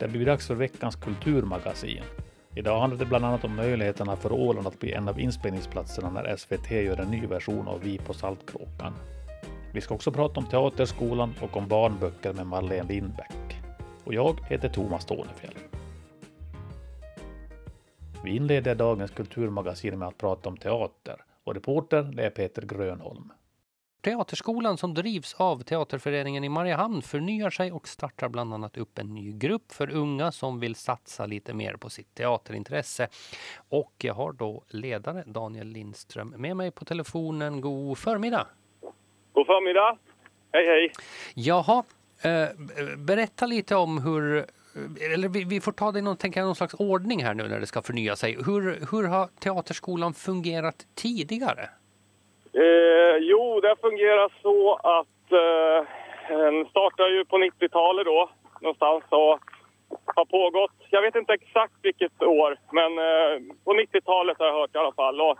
Det blir dags för veckans kulturmagasin. Idag handlar det bland annat om möjligheterna för Åland att bli en av inspelningsplatserna när SVT gör en ny version av Vi på Saltkråkan. Vi ska också prata om Teaterskolan och om barnböcker med Marlene Lindbäck. Och jag heter Thomas Tornefjell. Vi inleder dagens kulturmagasin med att prata om teater och reporter det är Peter Grönholm. Teaterskolan som drivs av Teaterföreningen i Mariehamn förnyar sig och startar bland annat upp en ny grupp för unga som vill satsa lite mer på sitt teaterintresse. Och jag har då ledare Daniel Lindström med mig på telefonen. God förmiddag! God förmiddag! Hej hej! Jaha, eh, berätta lite om hur eller vi, vi får ta det i någon, någon slags ordning här nu när det ska förnya sig. Hur, hur har Teaterskolan fungerat tidigare? Eh, jo, det fungerar så att eh, den startade ju på 90-talet då någonstans och har pågått, jag vet inte exakt vilket år, men eh, på 90-talet har jag hört i alla fall. Och,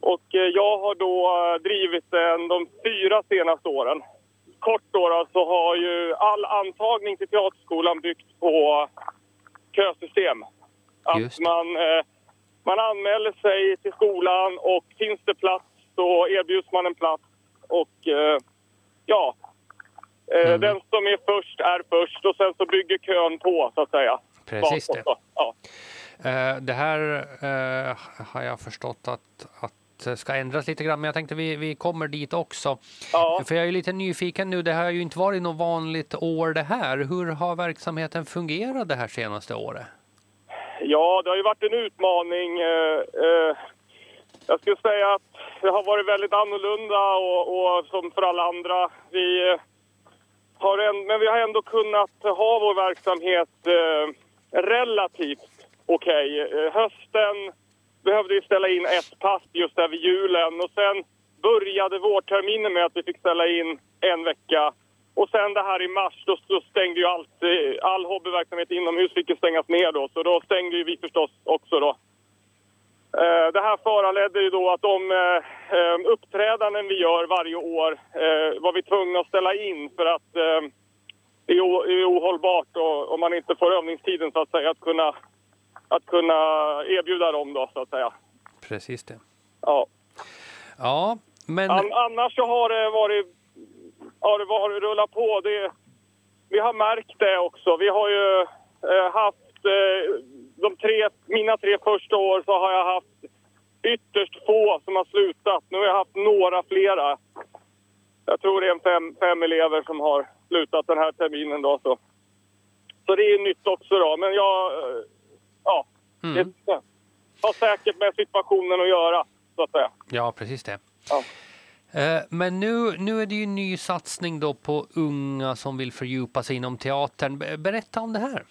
och eh, jag har då eh, drivit den de fyra senaste åren. Kort då, då så har ju all antagning till Teaterskolan byggt på kösystem. Att man, eh, man anmäler sig till skolan och finns det plats så erbjuds man en plats och eh, ja, eh, mm. den som är först är först och sen så bygger kön på så att säga. Precis det. Ja. Eh, det här har jag förstått att, att ska ändras lite grann, men jag tänkte vi, vi kommer dit också. Ja. För jag är lite nyfiken nu, det har ju inte varit något vanligt år det här. Hur har verksamheten fungerat det här senaste året? Ja, det har ju varit en utmaning. Jag skulle säga att det har varit väldigt annorlunda och, och som för alla andra. Vi eh, har en, men vi har ändå kunnat ha vår verksamhet eh, relativt okej. Okay. Hösten behövde vi ställa in ett pass just över julen och sen började vårterminen med att vi fick ställa in en vecka. Och sen det här i mars, då, då stängde ju allt, eh, all hobbyverksamhet inomhus fick stängas ner då. Så då stängde vi förstås också då. Eh, det här föranledde ju då att de eh, eh, uppträdanden vi gör varje år var vi tvungna att ställa in för att det är ohållbart om man inte får övningstiden så att säga att kunna, att kunna erbjuda dem då så att säga. Precis det. Ja. Ja, men... An annars så har det varit, har det varit rullat på. Det, vi har märkt det också. Vi har ju haft de tre, mina tre första år så har jag haft ytterst få som har slutat. Nu har jag haft några flera. Jag tror det är en fem, fem elever som har slutat den här terminen. Då, så. så det är nytt också. Då. Men jag... Eh, ja, mm. det har säkert med situationen att göra, så att säga. Ja, precis det. Ja. Eh, men nu, nu är det ju en ny satsning då på unga som vill fördjupa sig inom teatern. Berätta om det här.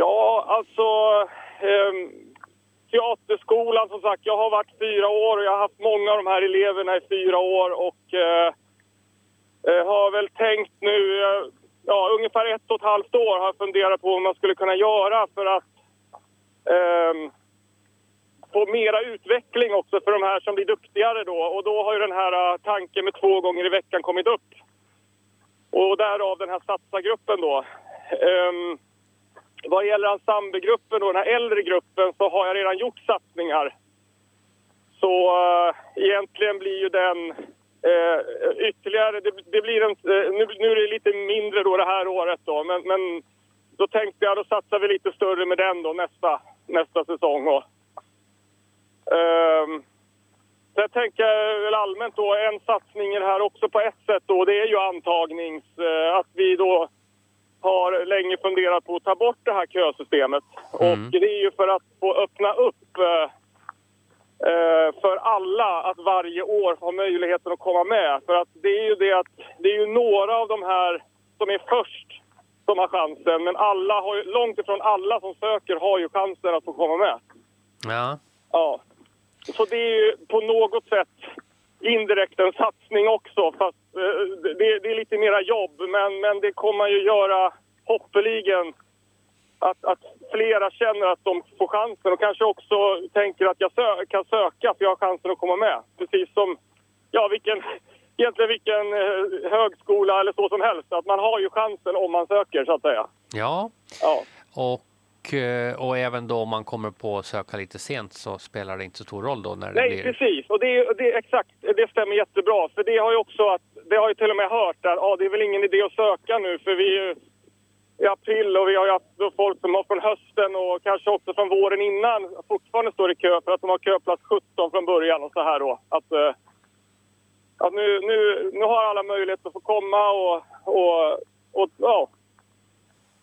Ja, alltså... Eh, teaterskolan, som sagt, jag har varit fyra år och jag har haft många av de här eleverna i fyra år och eh, eh, har väl tänkt nu... Eh, ja, ungefär ett och ett halvt år har jag funderat på vad man skulle kunna göra för att eh, få mera utveckling också för de här som blir duktigare då. Och då har ju den här eh, tanken med två gånger i veckan kommit upp. Och därav den här satsargruppen då. Um, vad gäller ensemblegruppen och den här äldre gruppen så har jag redan gjort satsningar. Så uh, egentligen blir ju den uh, ytterligare... Det, det blir en, uh, nu, nu är det lite mindre då det här året då, men, men då tänkte jag då satsar vi lite större med den då nästa, nästa säsong. Och, ehm, uh, Sen tänker jag väl allmänt då, en satsning här också på ett sätt då, det är ju antagnings... Att vi då har länge funderat på att ta bort det här kösystemet. Mm. Och det är ju för att få öppna upp eh, eh, för alla att varje år ha möjligheten att komma med. För att det är ju det att det är ju några av de här som är först som har chansen. Men alla har ju, långt ifrån alla som söker har ju chansen att få komma med. Ja. Ja. Så det är ju på något sätt indirekt en satsning också. Fast eh, det, det, är lite mera jobb, men, men det kommer man ju göra hoppeligen. Att, att flera känner att de får chansen och kanske också tänker att jag sö kan söka för jag har chansen att komma med. Precis som, ja vilken, egentligen vilken eh, högskola eller så som helst. Att man har ju chansen om man söker så att säga. Ja, Ja, och, och även då om man kommer på att söka lite sent så spelar det inte så stor roll då när det Nej, blir... precis. Och det, det, exakt, det stämmer jättebra. För det har ju också att, det har ju till och med hört att ah, det är väl ingen idé att söka nu för vi är ju i april och vi har ju haft folk som har från hösten och kanske också från våren innan fortfarande står i kö för att de har köplats 17 från början och så här då. Att, eh, att nu, nu, nu har alla möjlighet att få komma och, och, och ja,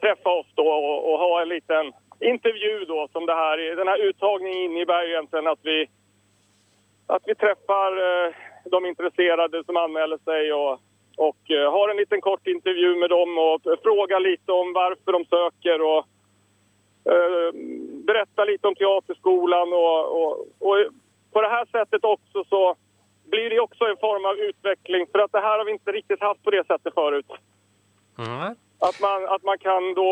träffa oss då och, och ha en liten intervju då som det här är. Den här uttagningen innebär ju egentligen att vi att vi träffar eh, de intresserade som anmäler sig och, och eh, har en liten kort intervju med dem och frågar lite om varför de söker och eh, berättar lite om teaterskolan och, och, och på det här sättet också så blir det också en form av utveckling för att det här har vi inte riktigt haft på det sättet förut. Mm. Att man, att man kan då,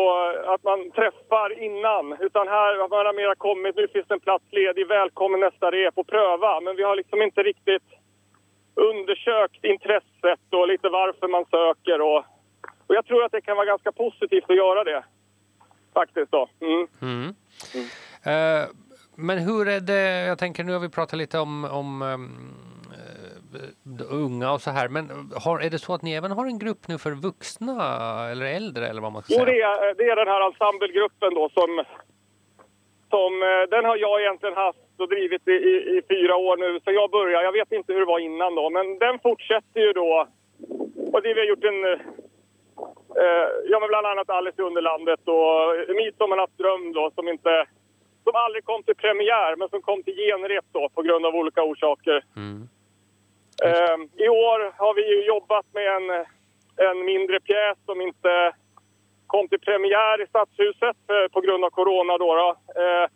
att man träffar innan. Utan här har man mera kommit, nu finns det en plats ledig, välkommen nästa rep och pröva. Men vi har liksom inte riktigt undersökt intresset och lite varför man söker och, och jag tror att det kan vara ganska positivt att göra det. Faktiskt då. Mm. Mm. Eh, men hur är det, jag tänker nu har vi pratat lite om, om um, unga och så här, men har, är det så att ni även har en grupp nu för vuxna eller äldre eller vad man ska Jo, säga? det är, det är den här ensemblegruppen då som, som... eh, Den har jag egentligen haft och drivit i, i, i fyra år nu, så jag börjar. Jag vet inte hur det var innan då, men den fortsätter ju då. Och det vi har gjort en... Eh, ja, men bland annat Alice i Underlandet och Midsommarnas dröm då, som inte... Som aldrig kom till premiär, men som kom till genrep då på grund av olika orsaker. Mm. Eh, I år har vi ju jobbat med en, en mindre pjäs som inte kom till premiär i Stadshuset eh, på grund av corona. Då, då. Eh,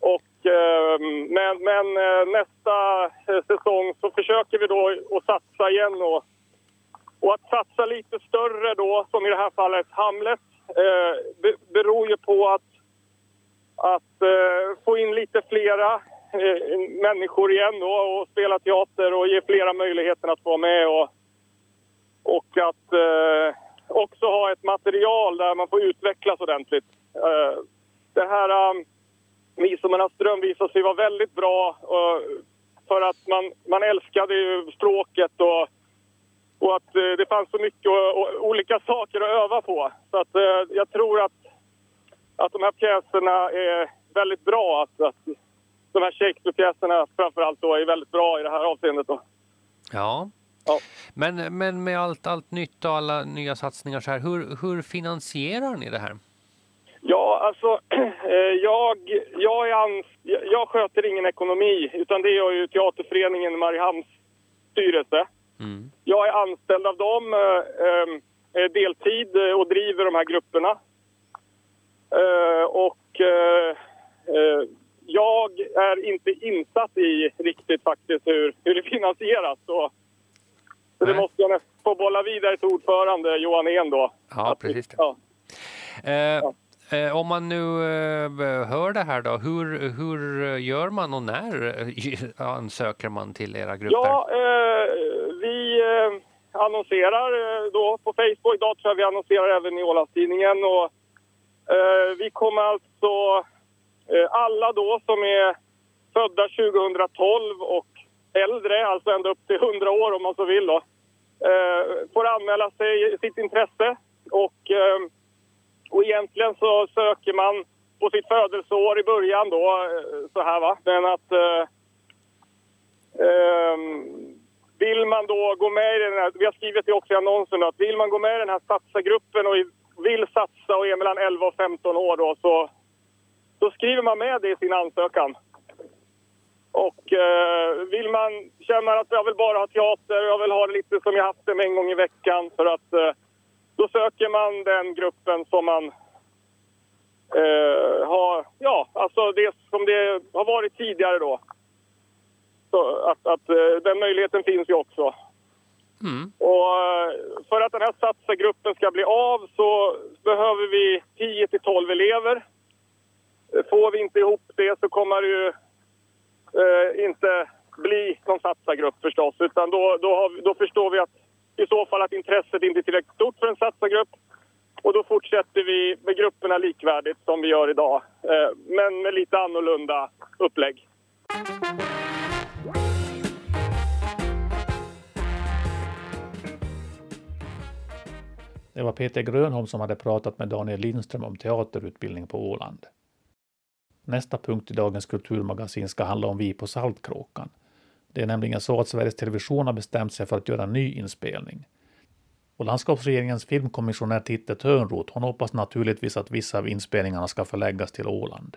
och, eh, men men eh, nästa eh, säsong så försöker vi då att satsa igen. Och, och att satsa lite större då, som i det här fallet Hamlet, eh, beror ju på att, att eh, få in lite flera Eh, människor igen då och spela teater och ge flera möjligheten att vara med. Och, och att eh, också ha ett material där man får utvecklas ordentligt. Eh, det här eh, um, Midsommarnas dröm visade sig vara väldigt bra eh, för att man, man älskade ju språket och, och att eh, det fanns så mycket och, och, olika saker att öva på. Så att eh, jag tror att, att de här pjäserna är väldigt bra. Att, att de här Shakespeare-pjäserna framförallt då är väldigt bra i det här avseendet. Då. Ja. Ja. Men, men med allt, allt nytt och alla nya satsningar så här, hur, hur finansierar ni det här? Ja, alltså eh, jag, jag, är ans jag sköter ingen ekonomi utan det gör ju Teaterföreningen Mariehamns styrelse. Mm. Jag är anställd av dem eh, eh, deltid och driver de här grupperna. Eh, och eh, eh, jag är inte insatt i riktigt faktiskt hur, hur det finansieras. Så, så det måste jag få bolla vidare till ordförande Johan En då. Ja, Att precis det. Ja. Eh, eh, om man nu eh, hör det här då, hur, hur gör man och när eh, ansöker man till era grupper? Ja, eh, vi eh, annonserar eh, då på Facebook. Idag tror jag vi annonserar även i Ålandstidningen. Och, eh, vi kommer alltså... Eh, alla då som är födda 2012 och äldre, alltså ända upp till 100 år om man så vill då, eh, får anmäla sig sitt intresse. Och, ehm, och egentligen så söker man på sitt födelseår i början då, eh, så här va. Men att... Eh, ehm, vill man då gå med i den här, vi har skrivit det också i annonsen, att vill man gå med i den här satsa-gruppen och vill satsa och är mellan 11 och 15 år då, så, så skriver man med det i sin ansökan. Och eh, vill man, känner man att jag vill bara ha teater, jag vill ha det lite som jag haft det med en gång i veckan, för att eh, då söker man den gruppen som man eh, har, ja, alltså det som det har varit tidigare då. Så att, att eh, den möjligheten finns ju också. Mm. Och eh, för att den här satsargruppen ska bli av så behöver vi 10 till 12 elever. Får vi inte ihop det så kommer det ju eh, inte bli någon satsargrupp förstås. Utan då, då, har, då förstår vi att i så fall att intresset inte är tillräckligt stort för en satsargrupp. Och då fortsätter vi med grupperna likvärdigt som vi gör idag. Eh, men med lite annorlunda upplägg. Det var Peter Grönholm som hade pratat med Daniel Lindström om teaterutbildning på Åland. Nästa punkt i dagens kulturmagasin ska handla om Vi på Saltkråkan. Det är nämligen så att Sveriges Television har bestämt sig för att göra en ny inspelning. Och landskapsregeringens filmkommissionär Titte Törnroth, hon hoppas naturligtvis att vissa av inspelningarna ska förläggas till Åland.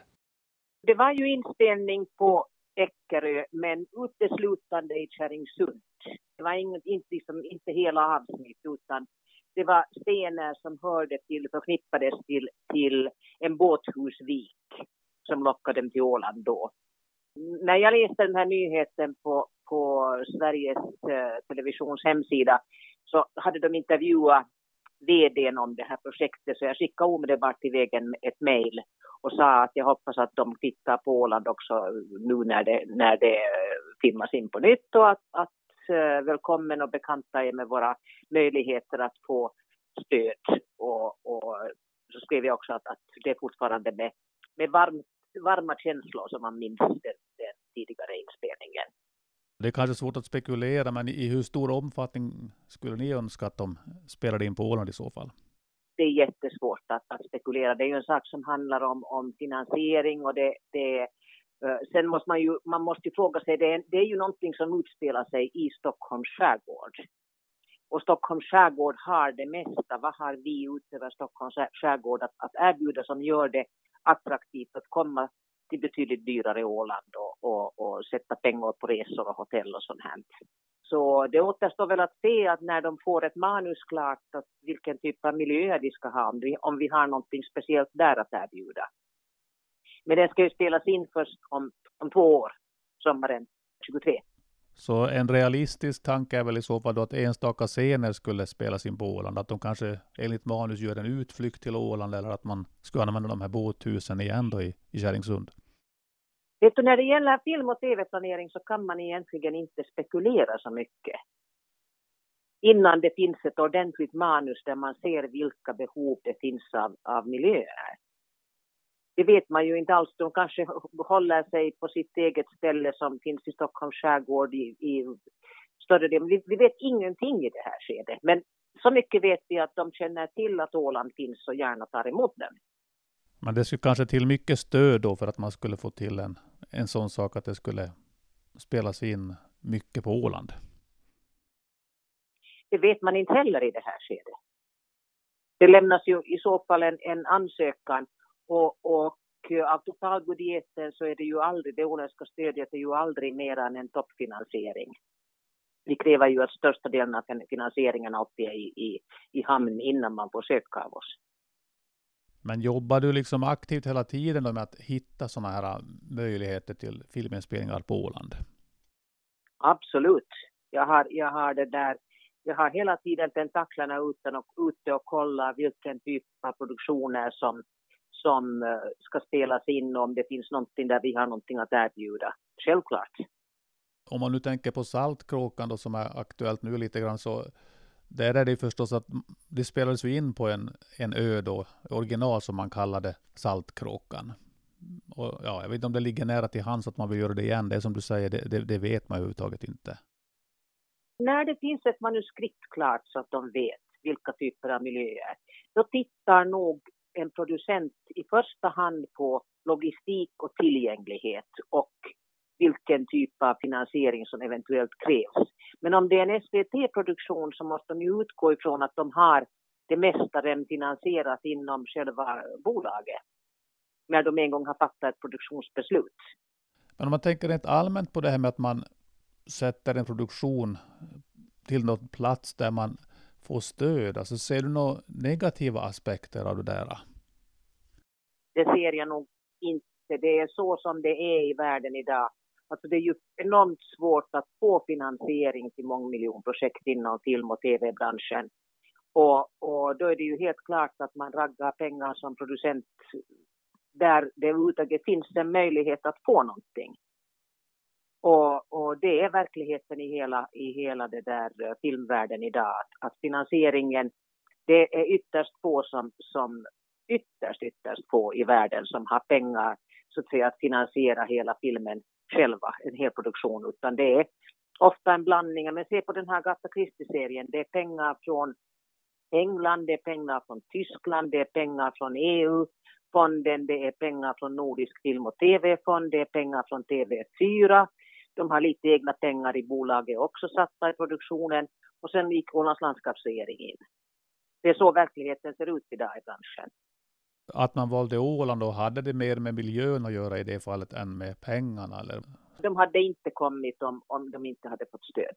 Det var ju inspelning på Eckerö, men uteslutande i Kärringsund. Det var inget, inte, liksom, inte hela avsnitt, utan det var scener som hörde till, förknippades till, till en båthusvik som lockade dem till Åland då. När jag läste den här nyheten på, på Sveriges eh, Televisions hemsida så hade de intervjuat vdn om det här projektet så jag skickade omedelbart iväg ett mejl och sa att jag hoppas att de tittar på Åland också nu när det, när det eh, filmas in på nytt och att, att eh, välkommen och bekanta er med våra möjligheter att få stöd. Och, och så skrev jag också att, att det är fortfarande med, med varmt varma känslor som man minns den, den tidigare inspelningen. Det är kanske svårt att spekulera, men i hur stor omfattning skulle ni önska att de spelade in på Åland i så fall? Det är jättesvårt att, att spekulera. Det är ju en sak som handlar om, om finansiering och det, det uh, sen måste man ju, man måste ju fråga sig, det är, det är ju någonting som utspelar sig i Stockholms skärgård. Och Stockholms skärgård har det mesta. Vad har vi utöver Stockholms skärgård att, att erbjuda som gör det attraktivt att komma till betydligt dyrare Åland och, och, och sätta pengar på resor och hotell och sånt här. Så det återstår väl att se att när de får ett manus klart att vilken typ av miljö de ska ha, om vi, om vi har någonting speciellt där att erbjuda. Men den ska ju spelas in först om, om två år, sommaren 23. Så en realistisk tanke är väl i så fall då att enstaka scener skulle spelas in på Åland, att de kanske enligt manus gör en utflykt till Åland eller att man ska använda de här båthusen igen då i, i Kärringsund. Vet du, när det gäller film och tv-planering så kan man egentligen inte spekulera så mycket. Innan det finns ett ordentligt manus där man ser vilka behov det finns av, av miljöer. Det vet man ju inte alls. De kanske håller sig på sitt eget ställe som finns i Stockholms skärgård i, i större delen. Vi, vi vet ingenting i det här skedet. Men så mycket vet vi att de känner till att Åland finns och gärna tar emot den. Men det skulle kanske till mycket stöd då för att man skulle få till en, en sån sak att det skulle spelas in mycket på Åland? Det vet man inte heller i det här skedet. Det lämnas ju i så fall en, en ansökan och, och av totalbudgeten så är det ju aldrig, det åländska stödet är ju aldrig mer än en toppfinansiering. Vi kräver ju att största delen av finansieringen alltid är i, i, i hamn innan man får söka av oss. Men jobbar du liksom aktivt hela tiden med att hitta sådana här äh, möjligheter till filminspelningar på Åland? Absolut. Jag har, jag har det där jag har hela tiden tentaklarna ute och, ute och kollar vilken typ av produktioner som, som äh, ska spelas in om det finns någonting där vi har någonting att erbjuda. Självklart. Om man nu tänker på Saltkråkan då, som är aktuellt nu lite grann så där är det förstås att det spelades in på en, en ö då, original som man kallade Saltkråkan. Och ja, jag vet inte om det ligger nära till hands att man vill göra det igen. Det är som du säger, det, det, det vet man överhuvudtaget inte. När det finns ett manuskript klart så att de vet vilka typer av miljöer, då tittar nog en producent i första hand på logistik och tillgänglighet och vilken typ av finansiering som eventuellt krävs. Men om det är en SVT-produktion så måste de ju utgå ifrån att de har det mesta redan finansierat inom själva bolaget. När de en gång har fattat ett produktionsbeslut. Men om man tänker rent allmänt på det här med att man sätter en produktion till någon plats där man få stöd, alltså ser du några negativa aspekter av det där? Det ser jag nog inte. Det är så som det är i världen idag. Alltså det är ju enormt svårt att få finansiering till mångmiljonprojekt inom film och tv-branschen. Och, och då är det ju helt klart att man raggar pengar som producent där det överhuvudtaget finns en möjlighet att få någonting. Och, och, det är verkligheten i hela, i hela det där eh, filmvärlden idag, att, att finansieringen, det är ytterst få som, som ytterst, ytterst få i världen som har pengar så att säga att finansiera hela filmen själva, en hel produktion, utan det är ofta en blandning. Men se på den här Gatta Christie-serien, det är pengar från England, det är pengar från Tyskland, det är pengar från EU-fonden, det är pengar från Nordisk film och TV-fond, det är pengar från TV4. De har lite egna pengar i bolaget också satta i produktionen och sen gick Ålands landskapsregering in. Det är så verkligheten ser ut idag i branschen. Att man valde Åland och hade det mer med miljön att göra i det fallet än med pengarna? Eller? De hade inte kommit om, om de inte hade fått stöd.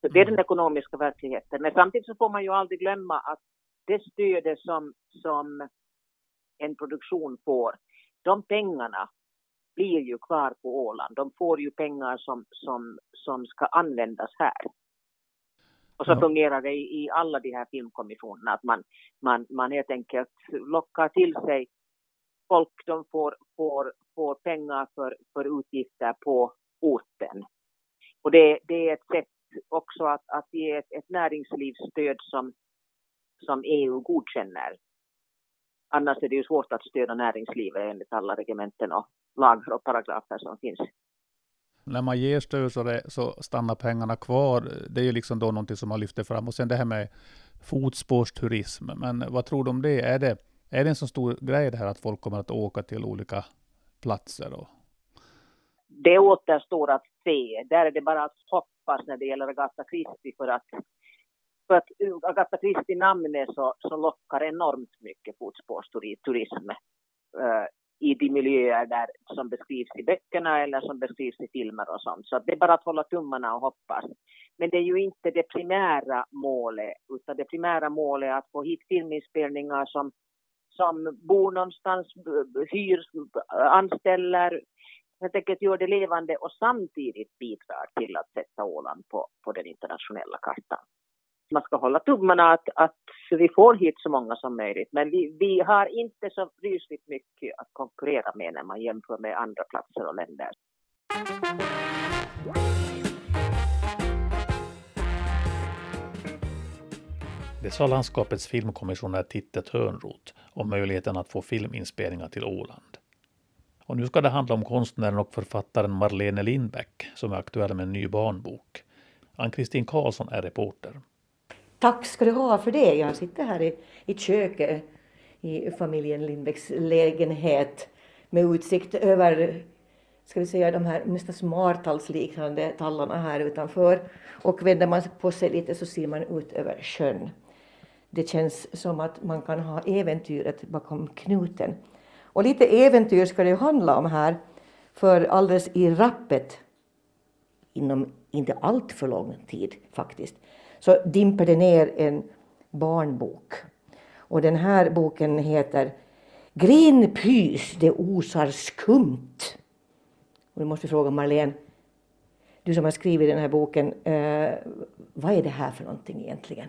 Så det är den mm. ekonomiska verkligheten. Men samtidigt så får man ju aldrig glömma att det stödet som, som en produktion får, de pengarna blir ju kvar på Åland. De får ju pengar som, som, som ska användas här. Och så ja. fungerar det i, i, alla de här filmkommissionerna, att man, man, man helt enkelt lockar till sig folk, de får, får, får pengar för, för utgifter på orten. Och det, det är ett sätt också att, att ge ett, ett näringslivsstöd som, som EU godkänner. Annars är det ju svårt att stödja näringslivet enligt alla regementen och lagar och paragrafer som finns. När man ger stöd så, det, så stannar pengarna kvar. Det är ju liksom då någonting som man lyfter fram. Och sen det här med fotspårsturism. Men vad tror du om det? Är det, är det en så stor grej det här att folk kommer att åka till olika platser? Och... Det återstår att se. Där är det bara att hoppas när det gäller Agatha Christie för att för att Agatha Christie-namnet så, så lockar enormt mycket fotspårsturism uh, i de miljöer där, som beskrivs i böckerna eller som beskrivs i filmer och sånt. Så det är bara att hålla tummarna och hoppas. Men det är ju inte det primära målet, utan det primära målet är att få hit filminspelningar som, som bor någonstans, hyr, anställer, helt enkelt gör det levande och samtidigt bidrar till att sätta Åland på, på den internationella kartan man ska hålla tummarna att, att vi får hit så många som möjligt. Men vi, vi har inte så rysligt mycket att konkurrera med när man jämför med andra platser och länder. Det sa landskapets filmkommissionär Titte Törnroth om möjligheten att få filminspelningar till Åland. Och nu ska det handla om konstnären och författaren Marlene Lindbäck som är aktuell med en ny barnbok. Ann-Kristin Karlsson är reporter. Tack ska du ha för det. Jag sitter här i, i köket i familjen Lindbäcks lägenhet med utsikt över ska vi säga, de här nästan smartalsliknande tallarna här utanför. Och vänder man på sig lite så ser man ut över sjön. Det känns som att man kan ha äventyret bakom knuten. Och lite äventyr ska det ju handla om här. För alldeles i rappet, inom inte allt för lång tid faktiskt, så dimper det ner en barnbok. Och den här boken heter Grinpys, det osar skumt. Och nu måste vi fråga Marlene, du som har skrivit den här boken, eh, vad är det här för någonting egentligen?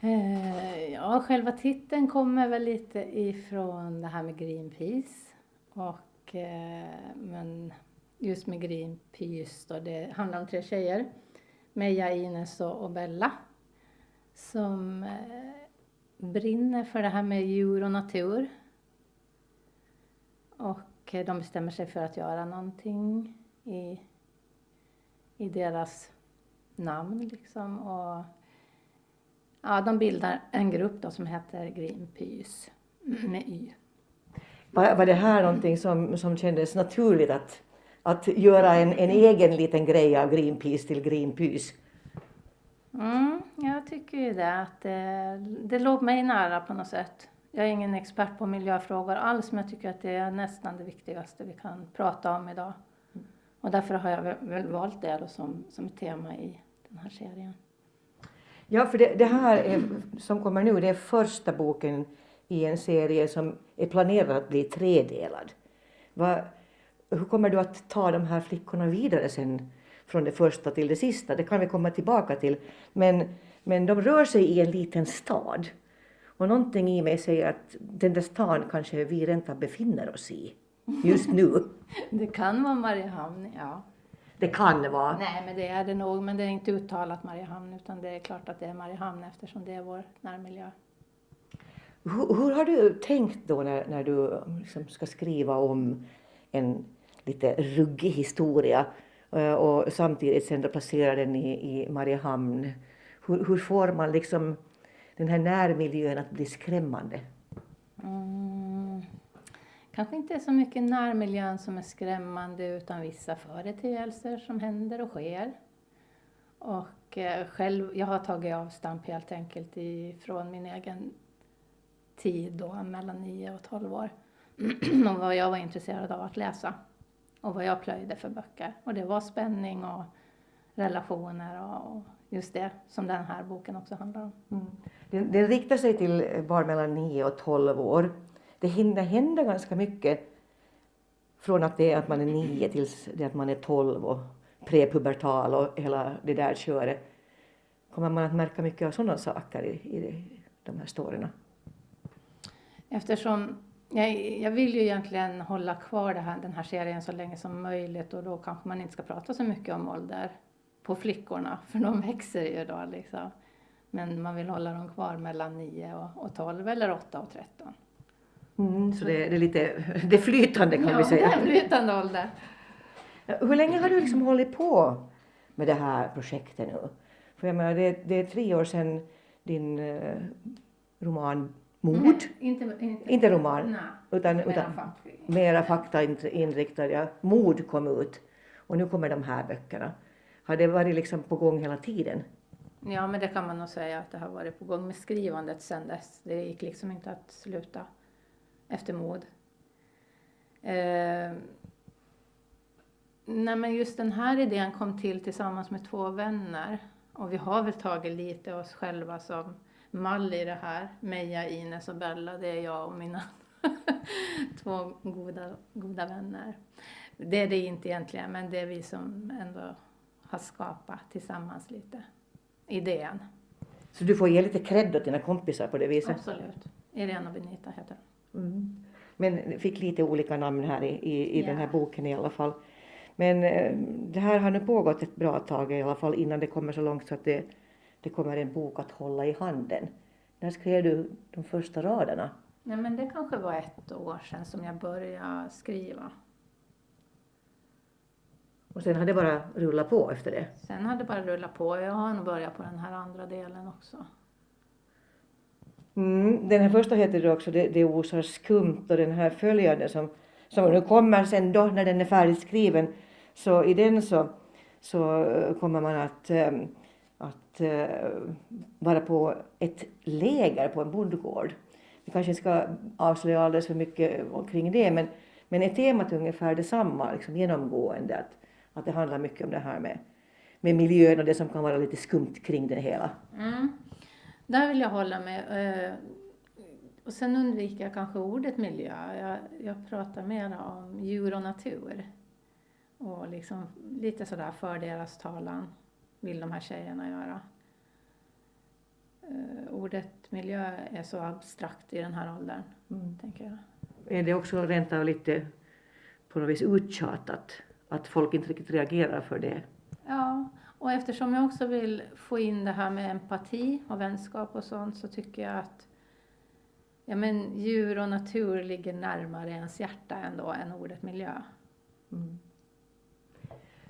Eh, ja, själva titeln kommer väl lite ifrån det här med Greenpeace. Och, eh, men just med Greenpeace då, det handlar om tre tjejer Meja, Ines och Bella som eh, brinner för det här med djur och natur. Och eh, de bestämmer sig för att göra någonting i, i deras namn liksom. Och, ja, de bildar en grupp då som heter Greenpeace med Y. Var, var det här någonting som, som kändes naturligt att att göra en, en egen liten grej av Greenpeace till Greenpeace? Mm, jag tycker ju det, att det, det låg mig nära på något sätt. Jag är ingen expert på miljöfrågor alls, men jag tycker att det är nästan det viktigaste vi kan prata om idag. Och därför har jag väl valt det då som, som tema i den här serien. Ja, för det, det här är, som kommer nu, det är första boken i en serie som är planerad att bli tredelad. Vad, hur kommer du att ta de här flickorna vidare sen från det första till det sista? Det kan vi komma tillbaka till. Men, men de rör sig i en liten stad. Och någonting i mig säger att den där stan kanske vi rent befinner oss i. just nu? det kan vara Mariehamn, ja. Det kan vara. Nej, men det är det nog. Men det är inte uttalat Mariehamn utan det är klart att det är Mariehamn eftersom det är vår närmiljö. Hur, hur har du tänkt då när, när du liksom ska skriva om en lite ruggig historia eh, och samtidigt sen då placera den i, i Mariehamn? Hur, hur får man liksom den här närmiljön att bli skrämmande? Mm. Kanske inte så mycket närmiljön som är skrämmande utan vissa företeelser som händer och sker. Och eh, själv, jag har tagit avstamp helt enkelt ifrån min egen tid då, mellan 9 och 12 år. och vad jag var intresserad av att läsa. Och vad jag plöjde för böcker. Och det var spänning och relationer och just det som den här boken också handlar om. Mm. Den, den riktar sig till barn mellan 9 och 12 år. Det hinner hända ganska mycket från att, det är att man är 9 tills det att man är 12 och prepubertal och hela det där köret. Kommer man att märka mycket av sådana saker i, i de här storyna? Eftersom jag, jag vill ju egentligen hålla kvar här, den här serien så länge som möjligt och då kanske man inte ska prata så mycket om ålder på flickorna, för de växer ju då liksom. Men man vill hålla dem kvar mellan 9 och, och 12 eller 8 och 13. Mm, så det, det, är lite det är flytande kan ja, vi säga. Ja, det är flytande ålder. Hur länge har du liksom hållit på med det här projektet nu? För jag menar, det, det är tre år sedan din eh, roman Mod, Nej, inte, inte, inte roman, nej, utan, mera, utan fakta. mera faktainriktad, ja. Mod kom ut och nu kommer de här böckerna. Har det varit liksom på gång hela tiden? Ja, men det kan man nog säga att det har varit på gång med skrivandet sedan dess. Det gick liksom inte att sluta efter mod. Eh, nej, men just den här idén kom till tillsammans med två vänner. Och vi har väl tagit lite oss själva som mall i det här. Meja, Ines och Bella, det är jag och mina två goda, goda vänner. Det är det inte egentligen, men det är vi som ändå har skapat tillsammans lite idén. Så du får ge lite cred åt dina kompisar på det viset? Absolut. Irene och Benita heter mm. Men fick lite olika namn här i, i, i Ja. den här boken i alla fall. Men eh, det här har nu pågått ett bra tag i alla fall innan det kommer så långt så att det, det kommer en bok att hålla i handen. När skrev du de första raderna? Nej, men det kanske var ett år sedan som jag började skriva. Och sen har det bara rullat på efter det. Sen har det bara rullat på. Jag har nog börjat på den här andra delen också. Mm, den här första heter då också Det, det osar skumt och den här följande som, som nu kommer sen då när den är färdigskriven så i den så, så kommer man att, eh, att eh, vara på ett läger på en bondgård. Vi kanske inte ska avslöja alldeles för mycket omkring det men, men är temat ungefär detsamma liksom genomgående att, att det handlar mycket om det här med, med miljön och det som kan vara lite skumt kring det hela. Mm. Där vill jag hålla med. Eh, och sen undviker jag kanske ordet miljö. Jag, jag pratar mer om djur och natur. Och liksom lite sådär för deras talan vill de här tjejerna göra. Eh, Ordet miljö är så abstrakt i den här åldern, Mm. tänker jag. är det också rent av lite på något vis uttjatat att folk inte riktigt reagerar för det. Ja, och eftersom jag också vill få in det här med empati och vänskap och sånt så tycker jag att ja, men djur och natur ligger närmare ens hjärta ändå än ordet miljö.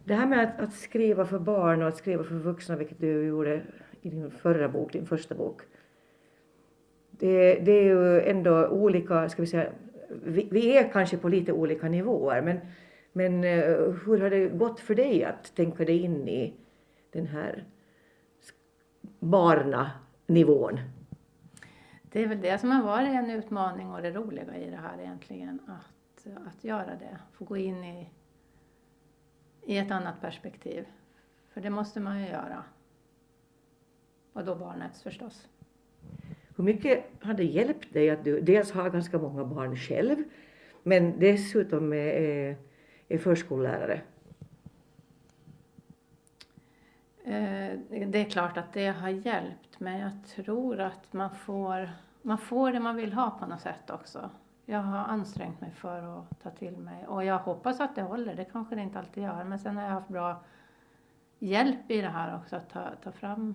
Det här med att, att skriva för barn och att skriva för vuxna, vilket du gjorde i din förra bok, din första bok. Det, det är ju ändå olika, ska vi säga, vi, vi är kanske på lite olika nivåer, men, men eh, hur har det gått för dig att tänka dig in i den här barnanivån? Det är väl det som har varit en utmaning och det roliga i det här egentligen, att, att göra det. Få gå in i, i ett annat perspektiv. För det måste man ju göra. Och då barnets förstås. Hur mycket har det hjälpt dig att du dels har ganska många barn själv, men dessutom är, är, är förskollärare? Eh, Det är klart att det har hjälpt, men jag tror att man får, man får det man vill ha på något sätt också jag har ansträngt mig för att ta till mig. Och jag hoppas att det håller, det kanske det inte alltid gör. Men sen har jag haft bra hjälp i det här också, att ta, ta fram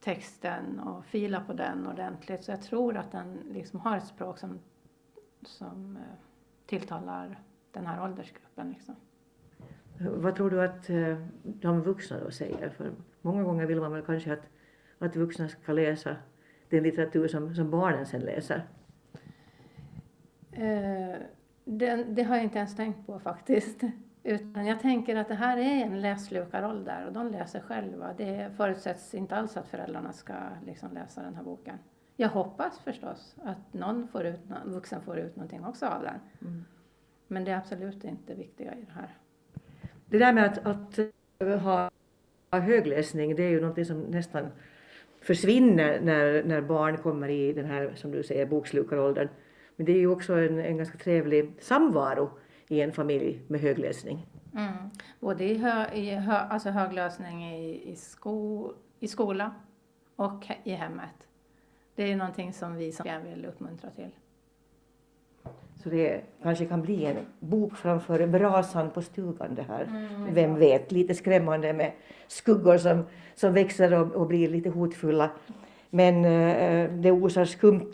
texten och fila på den ordentligt. Så jag tror att den liksom har ett språk som, som eh, tilltalar den här åldersgruppen. Liksom. Vad tror du att eh, de vuxna då säger? För många gånger vill man väl kanske att, att vuxna ska läsa den litteratur som, som barnen sen läser. Eh, det, det, har jag inte ens tänkt på faktiskt. Utan jag tänker att det här är en läslukarålder och de läser själva. Det förutsätts inte alls att föräldrarna ska liksom läsa den här boken. Jag hoppas förstås att någon får ut, vuxen får ut någonting också av den. Mm. Men det är absolut inte viktiga i det här. Det där med att, att ha högläsning, det är ju någonting som nästan försvinner när, när barn kommer i den här, som du säger, bokslukaråldern. Men det är ju också en, en ganska trevlig samvaro i en familj med högläsning. Mm. Både i, hö, i hö, alltså högläsning i, i, sko, i skola och i hemmet. Det är någonting som vi som vill uppmuntra till. Så det kanske kan bli en bok framför brasan på stugan det här. Mm, Vem vet, lite skrämmande med skuggor som, som växer och, och blir lite hotfulla. Men eh, det osar skumt.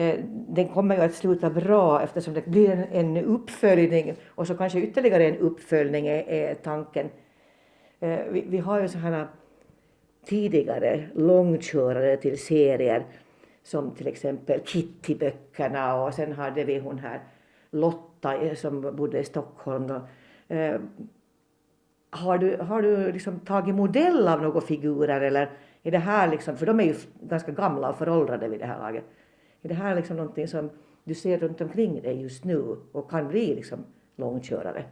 Eh, den kommer ju att sluta bra eftersom det blir en, en uppföljning och så kanske ytterligare en uppföljning är, är tanken. Eh, vi, vi, har ju sådana tidigare långkörare till serier som till exempel Kitty-böckerna och sen hade vi hon här Lotta eh, som bodde i Stockholm. Då. Eh, har du, har du liksom tagit modell av några figurer eller är det här liksom, för de är ju ganska gamla och föråldrade vid det här laget. Är det här liksom någonting som du ser runt omkring dig just nu och kan bli liksom långkörare?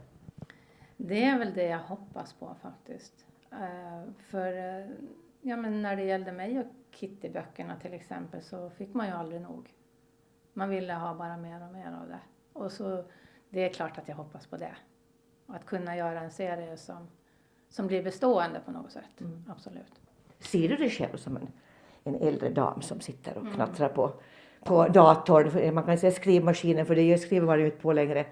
Det är väl det jag hoppas på faktiskt. Uh, för uh, ja, men när det gällde mig och Kitty-böckerna till exempel så fick man ju aldrig nog. Man ville ha bara mer och mer av det. Och så, det är klart att jag hoppas på det. Att kunna göra en serie som, som blir bestående på något sätt. Mm. Absolut. Ser du dig själv som en, en äldre dam som sitter och mm. knattrar på, på datorn, man kan säga skrivmaskinen för det skriver man ju inte på längre,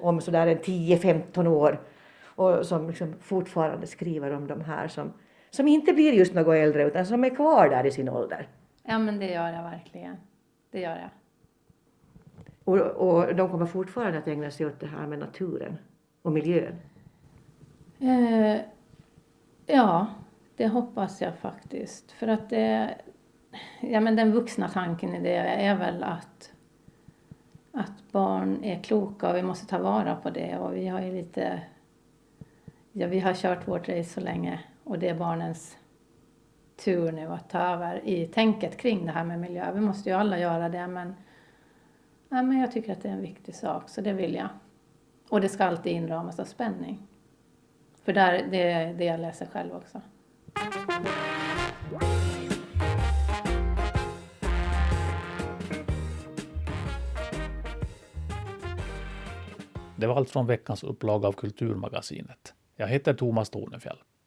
om sådär en 10-15 år och som liksom fortfarande skriver om de här som som inte blir just något äldre utan som är kvar där i sin ålder. Ja men det gör jag verkligen. Det gör jag. Och, och de kommer fortfarande att ägna sig åt det här med naturen och miljön? Eh, ja, det hoppas jag faktiskt. För att det, ja men den vuxna tanken i det är väl att, att barn är kloka och vi måste ta vara på det och vi har ju lite, ja vi har kört vårt race så länge och det är barnens tur nu att ta över i tänket kring det här med miljö. Vi måste ju alla göra det men, ja, men jag tycker att det är en viktig sak så det vill jag. Och det ska alltid inramas av spänning. För där, det är det jag läser själv också. Det var allt från veckans upplaga av Kulturmagasinet. Jag heter Thomas Tornefjell.